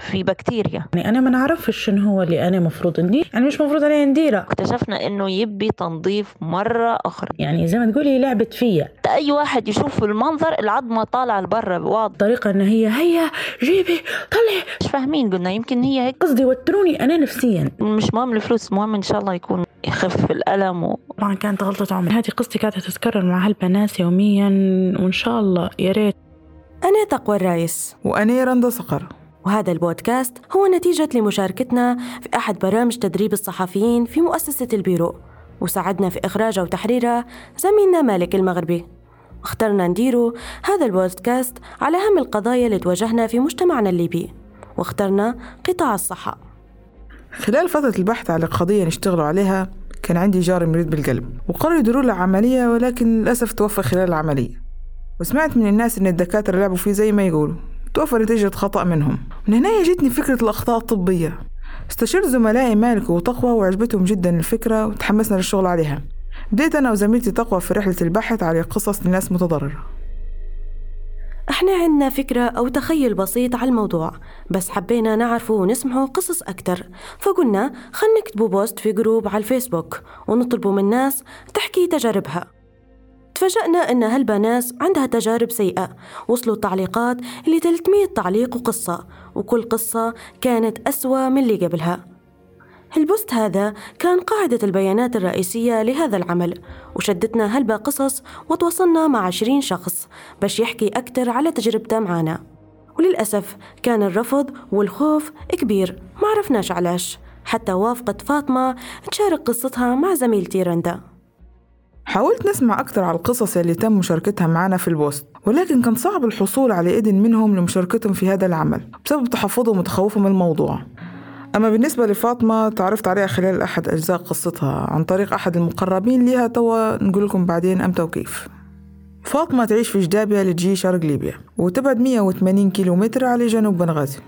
في بكتيريا. يعني أنا ما نعرفش شنو هو اللي أنا مفروض ندير يعني مش مفروض علي نديره اكتشفنا إنه يبي تنظيف مرة أخرى. يعني زي ما تقولي لعبت فيا. أي واحد يشوف المنظر العظمة طالعة لبرا واضح. طريقة إن هي هيا جيبي طلعي. مش فاهمين قلنا يمكن هي هيك. قصدي وتروني أنا نفسيا. مش مهم الفلوس مهم إن شاء الله يكون يخف الألم و... طبعا كانت غلطة عمري. هذه قصتي قاعدة تتكرر مع هالبنات يوميا وإن شاء الله يا ريت. أنا تقوى الرايس وأنا رندا صقر. وهذا البودكاست هو نتيجة لمشاركتنا في أحد برامج تدريب الصحفيين في مؤسسة البيرو وساعدنا في إخراجه وتحريره زميلنا مالك المغربي. اخترنا نديرو هذا البودكاست على أهم القضايا اللي تواجهنا في مجتمعنا الليبي واخترنا قطاع الصحة. خلال فترة البحث على قضية نشتغلوا عليها كان عندي جاري مريض بالقلب وقرروا يديروا له عملية ولكن للأسف توفى خلال العملية. وسمعت من الناس إن الدكاترة لعبوا فيه زي ما يقولوا. توفى نتيجة خطأ منهم. من هنا جتني فكرة الأخطاء الطبية. استشرت زملائي مالك وتقوى وعجبتهم جدا الفكرة وتحمسنا للشغل عليها. بديت أنا وزميلتي تقوى في رحلة البحث على قصص لناس متضررة. إحنا عندنا فكرة أو تخيل بسيط على الموضوع بس حبينا نعرفه ونسمعه قصص أكتر. فقلنا خلنا نكتبوا post في group على الفيسبوك ونطلبوا من الناس تحكي تجاربها. تفاجأنا أن هالبنات عندها تجارب سيئة. وصلوا التعليقات ل 300 تعليق وقصة وكل قصة كانت أسوأ من اللي قبلها. البوست هذا كان قاعدة البيانات الرئيسية لهذا العمل وشدتنا هلبا قصص وتواصلنا مع عشرين شخص باش يحكي أكتر على تجربته معنا. وللأسف كان الرفض والخوف كبير ما عرفناش علاش. حتى وافقت فاطمة تشارك قصتها مع زميلتي رندا. حاولت نسمع أكثر على القصص اللي تم مشاركتها معنا في البوست ولكن كان صعب الحصول على إذن منهم لمشاركتهم في هذا العمل بسبب تحفظهم وتخوفهم من الموضوع. أما بالنسبة لفاطمة تعرفت عليها خلال أحد أجزاء قصتها عن طريق أحد المقربين ليها توا نقول لكم بعدين أمتى وكيف. فاطمة تعيش في جدابيا لتجي شرق ليبيا وتبعد 180 كيلومتر على جنوب بنغازي.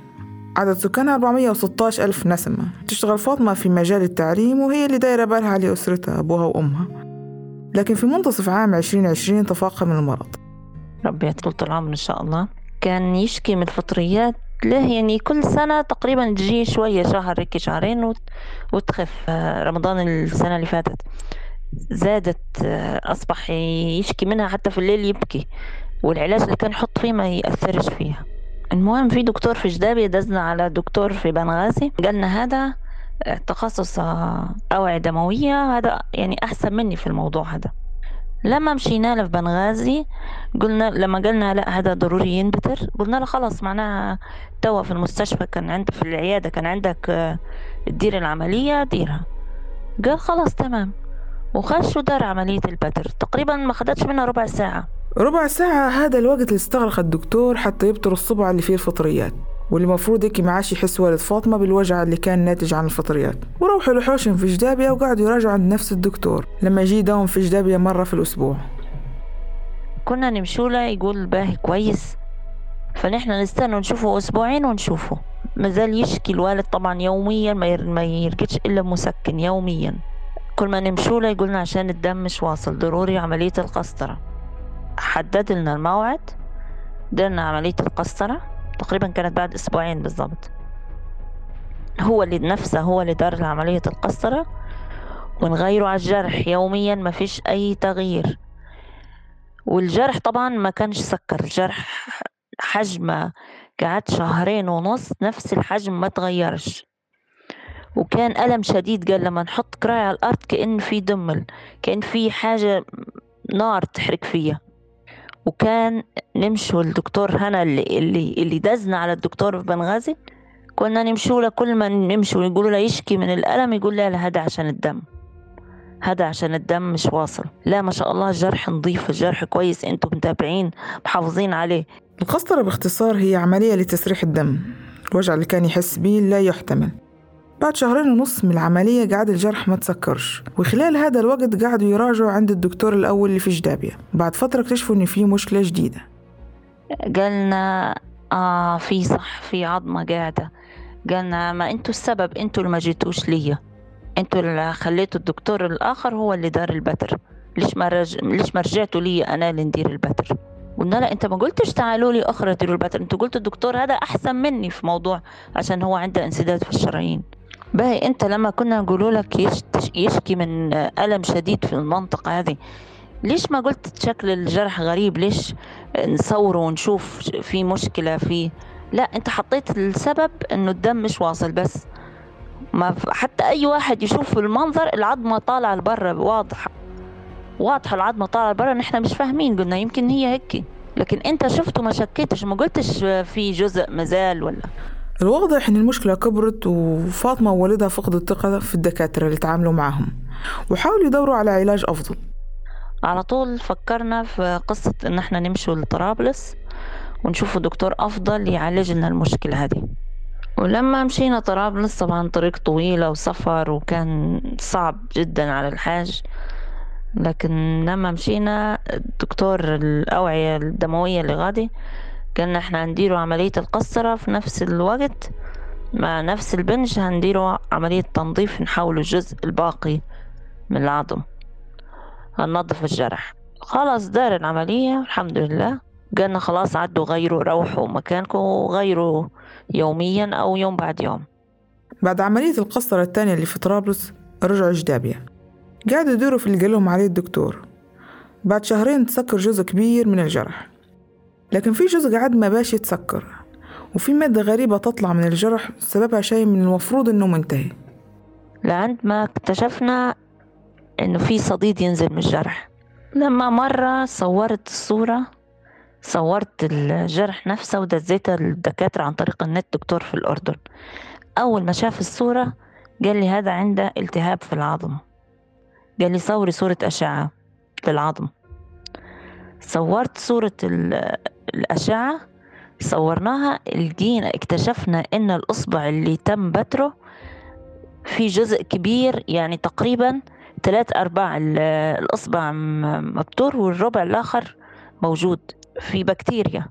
عدد سكانها 416 ألف نسمة. تشتغل فاطمة في مجال التعليم وهي اللي دايرة بالها على أسرتها أبوها وأمها. لكن في منتصف عام 2020 تفاقم المرض. ربي يطول العمر إن شاء الله. كان يشكي من الفطريات. له يعني كل سنة تقريبا تجي شوية شهر هيك شهرين وت- وتخف. آه، رمضان السنة اللي فاتت زادت آه، أصبح يشكي منها حتى في الليل يبكي. والعلاج اللي كان يحط فيه ما يأثرش فيها. المهم في دكتور في جدابي دزنا على دكتور في بنغازي. قالنا هذا تخصص أوعية دموية. هذا يعني أحسن مني في الموضوع هذا. لما مشينا له في بنغازي قلنا لما قلنا لا هذا ضروري ينبتر قلنا له خلاص معناها توا في المستشفى كان عندك في العيادة كان عندك آه، تدير العملية ديرها. قال خلاص تمام. وخش ودار عملية البتر. تقريبا ما خدتش منها ربع ساعة. ربع ساعة هذا الوقت اللي استغرق الدكتور حتى يبتر الصبع اللي فيه الفطريات. واللي المفروض هيك ما عادش يحس والد فاطمة بالوجع اللي كان ناتج عن الفطريات. وروحوا لحوشهم في جدابيا وقعدوا يراجعوا عند نفس الدكتور. لما يجي يداوم في جدابيا مرة في الأسبوع. كنا نمشوا له يقول باهي كويس. فنحن نستنى نشوفه أسبوعين ونشوفه. مازال يشكي الوالد طبعا يوميا ما ير- ما يرقدش إلا مسكن يوميا. كل ما نمشوا له يقولنا عشان الدم مش واصل ضروري عملية القسطرة. حدد لنا الموعد. درنا عملية القسطرة. تقريبا كانت بعد أسبوعين بالضبط. هو اللي نفسه هو اللي دار عملية القسطرة ونغيره على الجرح. يوميا ما فيش أي تغيير. والجرح طبعا ما كانش سكر. الجرح حجمه قعد شهرين ونص نفس الحجم ما تغيرش. وكان ألم شديد قال لما نحط كراعي على الأرض كأن في دمل كأن في حاجة نار تحرق فيها وكان نمشوا الدكتور هنا اللي اللي اللي دزنا على الدكتور في بنغازي كنا نمشوا له كل ما نمشوا يقولوا له يشكي من الألم يقول لا هذا عشان الدم. هذا عشان الدم مش واصل. لا ما شاء الله الجرح نظيف الجرح كويس أنتم متابعين محافظين عليه. القسطرة باختصار هي عملية لتسريح الدم. الوجع اللي كان يحس بيه لا يحتمل. بعد شهرين ونص من العملية قعد الجرح ما تسكرش وخلال هذا الوقت قعدوا يراجعوا عند الدكتور الأول اللي في جدابيا بعد فترة اكتشفوا إن في مشكلة جديدة. قالنا آه في صح في عظمة قاعدة. قالنا ما أنتوا السبب أنتوا اللي ما جيتوش ليا. أنتوا اللي خليتوا الدكتور الآخر هو اللي دار البتر. ليش ما رج... ليش ما رجعتوا لي أنا اللي ندير البتر؟ قلنا لا أنت ما قلتش تعالوا لي أخرى ديروا البتر. انت قلت الدكتور هذا أحسن مني في موضوع عشان هو عنده انسداد في الشرايين. باهي انت لما كنا نقولوا لك يشكي من ألم شديد في المنطقة هذه ليش ما قلت شكل الجرح غريب؟ ليش نصوره ونشوف في مشكلة فيه لا انت حطيت السبب إنه الدم مش واصل بس. ما حتى أي واحد يشوف المنظر العظمة طالعة لبرا واضحة. واضحة العظمة طالعة لبرا نحن مش فاهمين قلنا يمكن هي هيك لكن انت شفته ما شكيتش ما قلتش في جزء مازال ولا؟ الواضح إن المشكلة كبرت وفاطمة ووالدها فقدوا الثقة في الدكاترة اللي تعاملوا معهم وحاولوا يدوروا على علاج أفضل. على طول فكرنا في قصة إن إحنا نمشوا لطرابلس ونشوفوا دكتور أفضل يعالج لنا المشكلة هذه. ولما مشينا طرابلس طبعا طريق طويلة وسفر وكان صعب جدا على الحاج لكن لما مشينا الدكتور الأوعية الدموية اللي غادي قالنا إحنا هنديروا عملية القسطرة في نفس الوقت مع نفس البنج هنديروا عملية تنظيف نحول الجزء الباقي من العظم. هننظف الجرح. خلاص دار العملية الحمد لله. قالنا خلاص عدوا غيروا روحوا مكانكم وغيروا يوميا أو يوم بعد يوم. بعد عملية القسطرة التانية اللي في طرابلس رجعوا جدابية. قعدوا يدوروا في اللي قالهم عليه الدكتور. بعد شهرين تسكر جزء كبير من الجرح. لكن في جزء قعد ما باش يتسكر وفي مادة غريبة تطلع من الجرح سببها شيء من المفروض إنه منتهي. لعند ما اكتشفنا إنه في صديد ينزل من الجرح. لما مرة صورت الصورة صورت الجرح نفسه ودزيتها للدكاترة عن طريق النت دكتور في الأردن. أول ما شاف الصورة قال لي هذا عنده التهاب في العظم. قال لي صوري صورة أشعة للعظم. صورت صورة الأشعة صورناها لقينا اكتشفنا إن الإصبع اللي تم بتره في جزء كبير يعني تقريبا ثلاث أرباع ال- الإصبع مبتور والربع الآخر موجود في بكتيريا.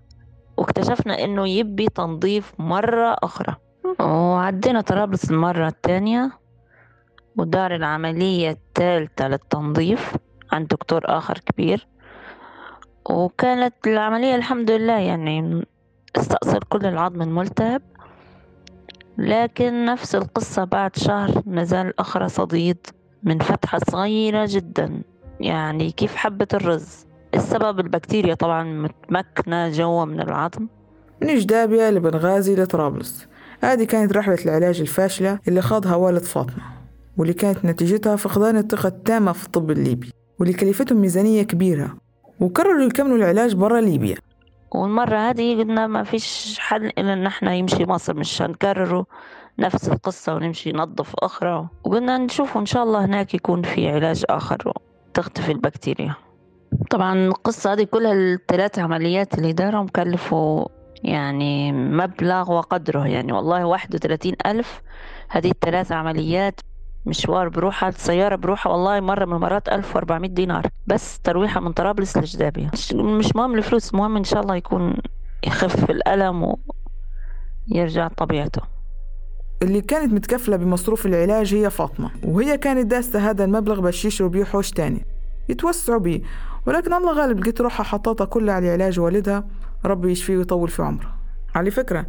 واكتشفنا إنه يبي تنظيف مرة أخرى. وعدينا طرابلس المرة الثانية ودار العملية الثالثة للتنظيف عند دكتور آخر كبير. وكانت العملية الحمد لله يعني استأصل كل العظم الملتهب لكن نفس القصة بعد شهر نزل أخرى صديد من فتحة صغيرة جدا. يعني كيف حبة الرز؟ السبب البكتيريا طبعا متمكنة جوا من العظم. من جدابية لبنغازي لطرابلس. هذه كانت رحلة العلاج الفاشلة اللي خاضها والد فاطمة واللي كانت نتيجتها فقدان الثقة التامة في الطب الليبي واللي كلفتهم ميزانية كبيرة. وقرروا يكملوا العلاج برا ليبيا. والمرة هذه قلنا ما فيش حل إلا إن إحنا يمشي مصر مش هنكرره نفس القصة ونمشي ننظف أخرى. وقلنا نشوف إن شاء الله هناك يكون في علاج آخر تختفي البكتيريا. طبعا القصة هذه كلها الثلاث عمليات اللي دارهم كلفوا يعني مبلغ وقدره. يعني والله واحد وثلاثين ألف هذه الثلاث عمليات مشوار بروحها السيارة بروحها والله مرة من المرات ألف وأربعمية دينار. بس ترويحة من طرابلس لجدابية. مش- مهم الفلوس المهم إن شاء الله يكون يخف الألم ويرجع طبيعته. اللي كانت متكفلة بمصروف العلاج هي فاطمة وهي كانت داسة هذا المبلغ باش يشروا بيه حوش تاني. يتوسعوا بيه ولكن الله غالب لقيت روحها حطاطها كلها على علاج والدها ربي يشفيه ويطول في عمره. على فكرة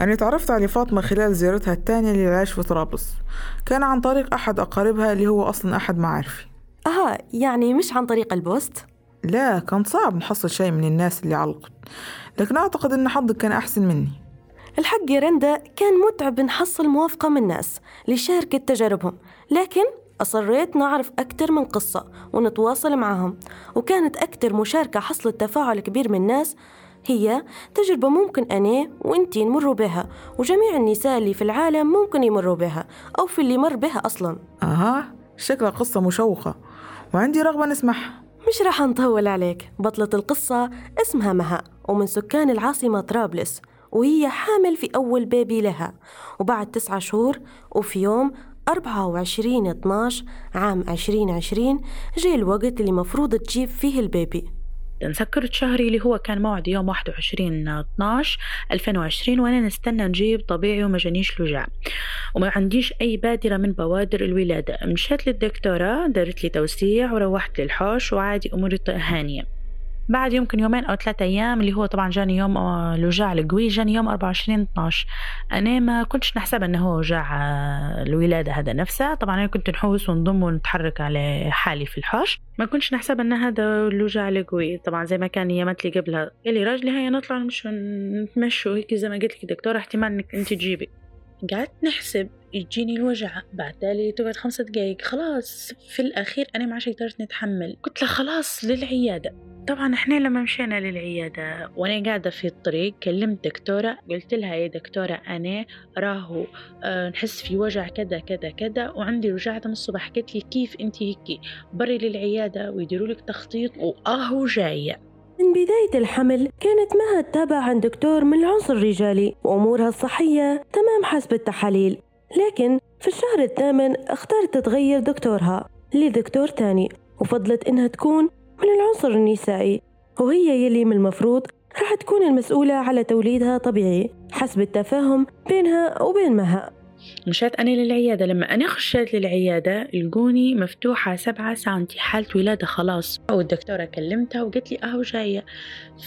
أنا تعرفت على فاطمة خلال زيارتها التانية للعلاج في طرابلس. كان عن طريق أحد أقاربها اللي هو أصلا أحد معارفي. آه يعني مش عن طريق البوست؟ لا كان صعب نحصل شيء من الناس اللي علقت. لكن أعتقد أن حظك كان أحسن مني. الحق يا رندا كان متعب نحصل موافقة من ناس لشاركة تجاربهم. لكن أصريت نعرف أكتر من قصة ونتواصل معهم. وكانت أكتر مشاركة حصلت تفاعل كبير من الناس هي تجربة ممكن أنا وإنتي نمروا بها وجميع النساء اللي في العالم ممكن يمروا بها أو في اللي مر بها أصلاً. أها شكلها قصة مشوقة. وعندي رغبة نسمعها مش راح نطول عليك. بطلة القصة اسمها مها ومن سكان العاصمة طرابلس وهي حامل في أول بيبي لها. وبعد تسعة شهور وفي يوم 24 12 عام 2020 جاء الوقت اللي مفروض تجيب فيه البيبي. نسكرت شهري اللي هو كان موعد يوم 21 12 2020 وأنا نستنى نجيب طبيعي وما جانيش لجاع وما عنديش أي بادرة من بوادر الولادة. مشيت للدكتورة دارت لي توسيع وروحت للحوش وعادي أموري هانية. بعد يمكن يومين أو ثلاثة أيام اللي هو طبعا جاني يوم آه، الوجاع القوي جاني يوم 24 12 أنا ما كنتش نحسب أنه هو وجاع آه، الولادة هذا نفسه طبعا أنا كنت نحوس ونضم ونتحرك على حالي في الحوش. ما كنتش نحسب أن هذا الوجاع القوي طبعا زي ما كان يامت لي قبلها. قال لي راجلي هيا نطلع نمشي نتمشوا هيك زي ما قلت لك دكتورة احتمال إنك أنت تجيبي. قعدت نحسب يجيني الوجع بعدالي تقعد خمسة دقايق. خلاص في الأخير أنا ما عادش قدرت نتحمل. قلت له خلاص للعيادة. طبعا إحنا لما مشينا للعيادة وأنا قاعدة في الطريق كلمت دكتورة قلت لها يا دكتورة أنا راهو أه نحس في وجع كذا كذا كذا وعندي وجع. من الصبح قالت لي كيف أنت هيك؟ بري للعيادة ويديروا لك تخطيط وأهو جاية. من بداية الحمل كانت مها تتابع عند دكتور من العنصر الرجالي وأمورها الصحية تمام حسب التحاليل. لكن في الشهر الثامن اختارت تتغير دكتورها لدكتور تاني وفضلت إنها تكون من العنصر النسائي وهي يلي من المفروض راح تكون المسؤولة على توليدها طبيعي حسب التفاهم بينها وبين مها. مشيت أنا للعيادة. لما أنا خشيت للعيادة لقوني مفتوحة سبعة سنتي حالة ولادة خلاص. والدكتورة كلمتها وقالت لي أهو جاية.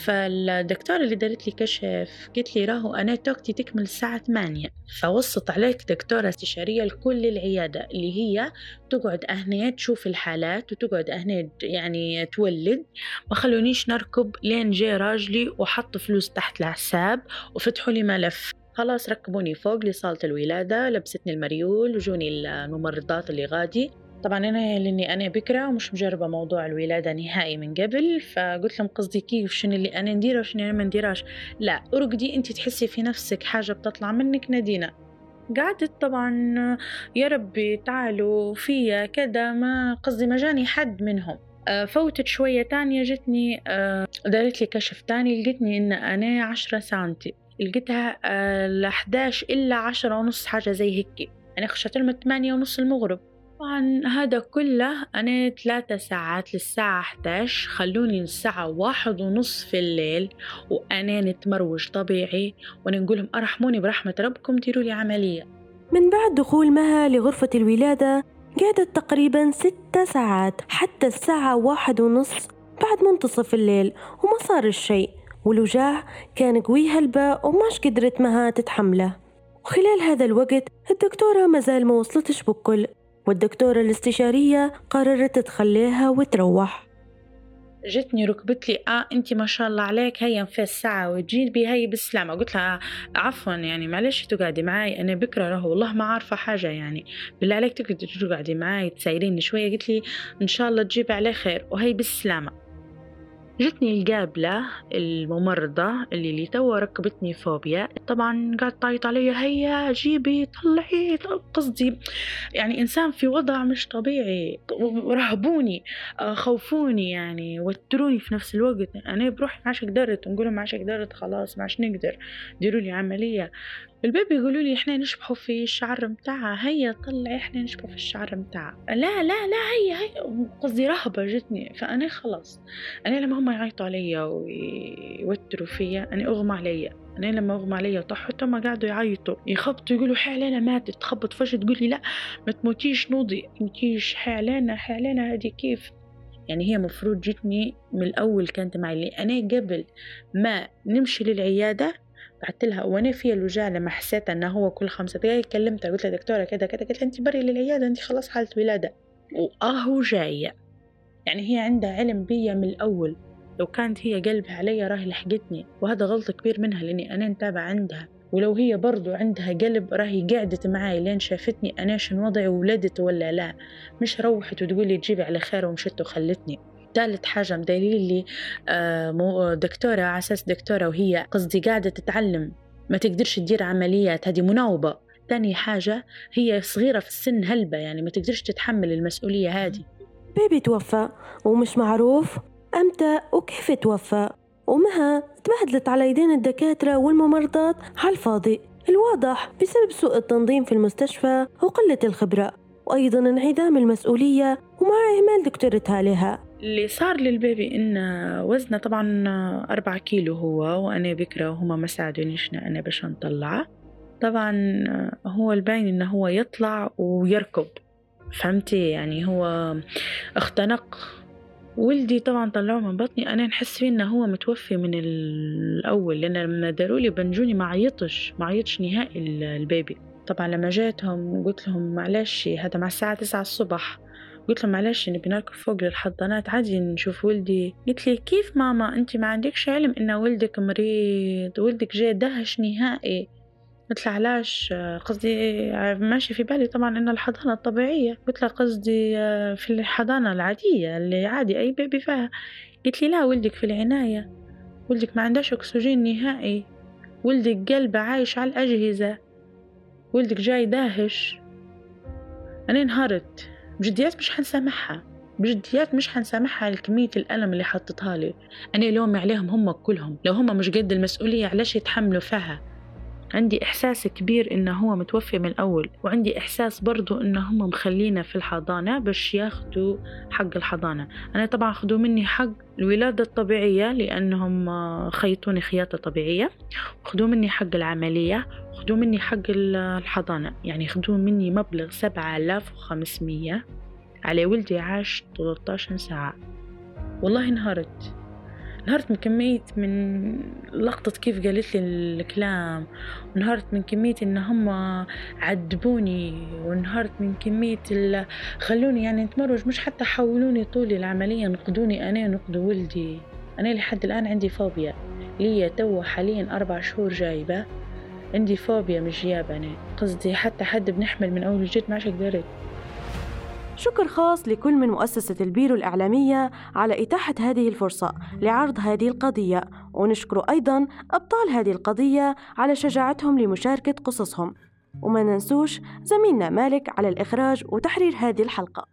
فالدكتورة اللي دارت لي كشف قالت لي راهو أنا توقتي تكمل الساعة ثمانية. فوصت عليك دكتورة استشارية لكل العيادة اللي هي تقعد أهنية تشوف الحالات وتقعد أهنية يعني تولد. ما خلونيش نركب لين جاي راجلي وحط فلوس تحت الحساب وفتحوا لي ملف. خلاص ركبوني فوق لصالة الولادة لبستني المريول وجوني الممرضات اللي غادي. طبعا أنا لأني أنا بكرة ومش مجربة موضوع الولادة نهائي من قبل فقلت لهم قصدي كيف شنو اللي أنا نديره وشنو اللي ما نديراش لا ارقدي أنت تحسي في نفسك حاجة بتطلع منك نادينا قعدت طبعا يا ربي تعالوا فيا كذا ما قصدي ما جاني حد منهم. آه، فوتت شوية تانية جتني آه، دارت لي كشف تاني لقيتني إن أنا عشرة سنتي. لقيتها ل 11 إلا عشرة ونص حاجة زي هيك. أنا خشيت لهم الثمانية ونص المغرب. طبعا هذا كله أنا ثلاثة ساعات للساعة 11 خلوني الساعة واحد ونص في الليل وأنا نتمروج طبيعي وأنا نقولهم أرحموني برحمة ربكم ديروا لي عملية. من بعد دخول مها لغرفة الولادة قعدت تقريبا ستة ساعات حتى الساعة واحد ونص بعد منتصف الليل وما صار الشيء. والوجاع كان قوي هلبة وماش قدرت مها تتحمله. وخلال هذا الوقت الدكتورة مازال ما وصلتش بكل والدكتورة الاستشارية قررت تخليها وتروح. جتني ركبت لي آه انت ما شاء الله عليك هيا في الساعة وتجيبي هي بالسلامة. قلت لها عفوا يعني معلش تقعدي معي أنا بكرة راهو والله ما عارفة حاجة يعني بالله عليك تقعدي معي تسايريني شوية. قلت لي إن شاء الله تجيبي عليه خير وهي بالسلامة. جتني القابلة الممرضة اللي اللي توا ركبتني فوبيا. طبعا قاعد تعيط علي هيا جيبي طلعي قصدي يعني إنسان في وضع مش طبيعي رهبوني خوفوني يعني وتروني في نفس الوقت. أنا بروحي ما عادش قدرت نقول ما عادش قدرت خلاص ما عادش نقدر ديروا لي عملية. البيبي يقولوا لي إحنا نشبحوا في الشعر متاعها هيا طلعي إحنا نشبحوا في الشعر متاعها. لا لا لا هي هي قصدي رهبة جتني. فأنا خلاص أنا لما هم يعيطوا عليا ويوتروا فيا أنا أغمى عليا. أنا لما أغمى عليا طحت هم قعدوا يعيطوا. يخبطوا يقولوا حالنا ماتت. تخبط فجأة تقول لي لا ما تموتيش نوضي. تموتيش حالنا حالنا هذه كيف؟ يعني هي مفروض جتني من الأول كانت معي أنا قبل ما نمشي للعيادة بعت لها وأنا في الوجع لما حسيت انه هو كل خمسة دقايق كلمتها قلت لها دكتورة كذا كذا قلت انت بري للعيادة انت خلاص حالة ولادة. وآهو جاية. يعني هي عندها علم بيا من الأول. لو كانت هي قلبها علي راهي لحقتني وهذا غلط كبير منها لأني أنا نتابع عندها. ولو هي برضو عندها قلب راهي قعدت معاي لين شافتني أنا شن وضعي وولدت ولا لا. مش روحت وتقولي تجيبي على خير ومشت وخلتني. ثالث حاجة مدايرين لي آه، دكتورة على أساس دكتورة وهي قصدي قاعدة تتعلم. ما تقدرش تدير عمليات هذه مناوبة. ثاني حاجة هي صغيرة في السن هلبة يعني ما تقدرش تتحمل المسؤولية هذه. بيبي توفى ومش معروف. أمتى وكيف توفى؟ ومها تبهدلت على يدين الدكاترة والممرضات. على الفاضي الواضح بسبب سوء التنظيم في المستشفى وقلة الخبرة. وأيضا انعدام المسؤولية ومع إهمال دكتورتها لها. اللي صار للبيبي إن وزنه طبعا أربعة كيلو هو وأنا بكرة وهما ما ساعدونيش أنا باش نطلعه. طبعا هو الباين إنه هو يطلع ويركض. فهمتي؟ يعني هو اختنق. ولدي طبعا طلعوه من بطني. أنا نحس فيه إنه هو متوفي من الأول لأن لما دارولي بنجوني ما عيطش ما عيطش نهائي البيبي. طبعا لما جاتهم قلت لهم معلش هذا مع الساعة تسعة الصبح. قلت له معلش نبي نركب فوق للحضانات عادي نشوف ولدي. قلت لي كيف ماما؟ أنت ما عندكش علم إن ولدك مريض ولدك جاي دهش نهائي. قلت له علاش؟ قصدي ماشي في بالي طبعا إن الحضانة الطبيعية. قلت له قصدي في الحضانة العادية اللي عادي أي بيبي فيها. قلت لي لا ولدك في العناية. ولدك ما عندهش أكسجين نهائي. ولدك قلبه عايش على الأجهزة. ولدك جاي داهش. أنا انهارت. بجديات مش حنسامحها. بجديات مش حنسامحها لكمية الألم اللي حطتها لي. أنا لومي عليهم هم كلهم. لو هم مش قد المسؤولية علاش يتحملوا فيها؟ عندي إحساس كبير إنه هو متوفي من الأول وعندي إحساس برضو إنه هم مخلينا في الحضانة باش ياخدوا حق الحضانة. أنا طبعا خدوا مني حق الولادة الطبيعية لأنهم خيطوني خياطة طبيعية وخدوا مني حق العملية خدوا مني حق الحضانة. يعني خدوا مني مبلغ سبعة آلاف وخمسمية على ولدي عاش 13 ساعة. والله انهارت. انهارت من كمية من لقطة كيف قالت لي الكلام وانهارت من كمية إن هم عذبوني وانهارت من كمية خلوني يعني نتمرج مش حتى حولوني طول العملية نقدوني أنا نقدوا ولدي. أنا لحد الآن عندي فوبيا. ليا تو حاليا أربع شهور جايبة. عندي فوبيا مش جيابة قصدي حتى حد بنحمل من أول وجديد ما عادش قدرت شكر خاص لكل من مؤسسة البيرو الإعلامية على إتاحة هذه الفرصة لعرض هذه القضية ونشكر أيضا أبطال هذه القضية على شجاعتهم لمشاركة قصصهم. وما ننسوش زميلنا مالك على الإخراج وتحرير هذه الحلقة.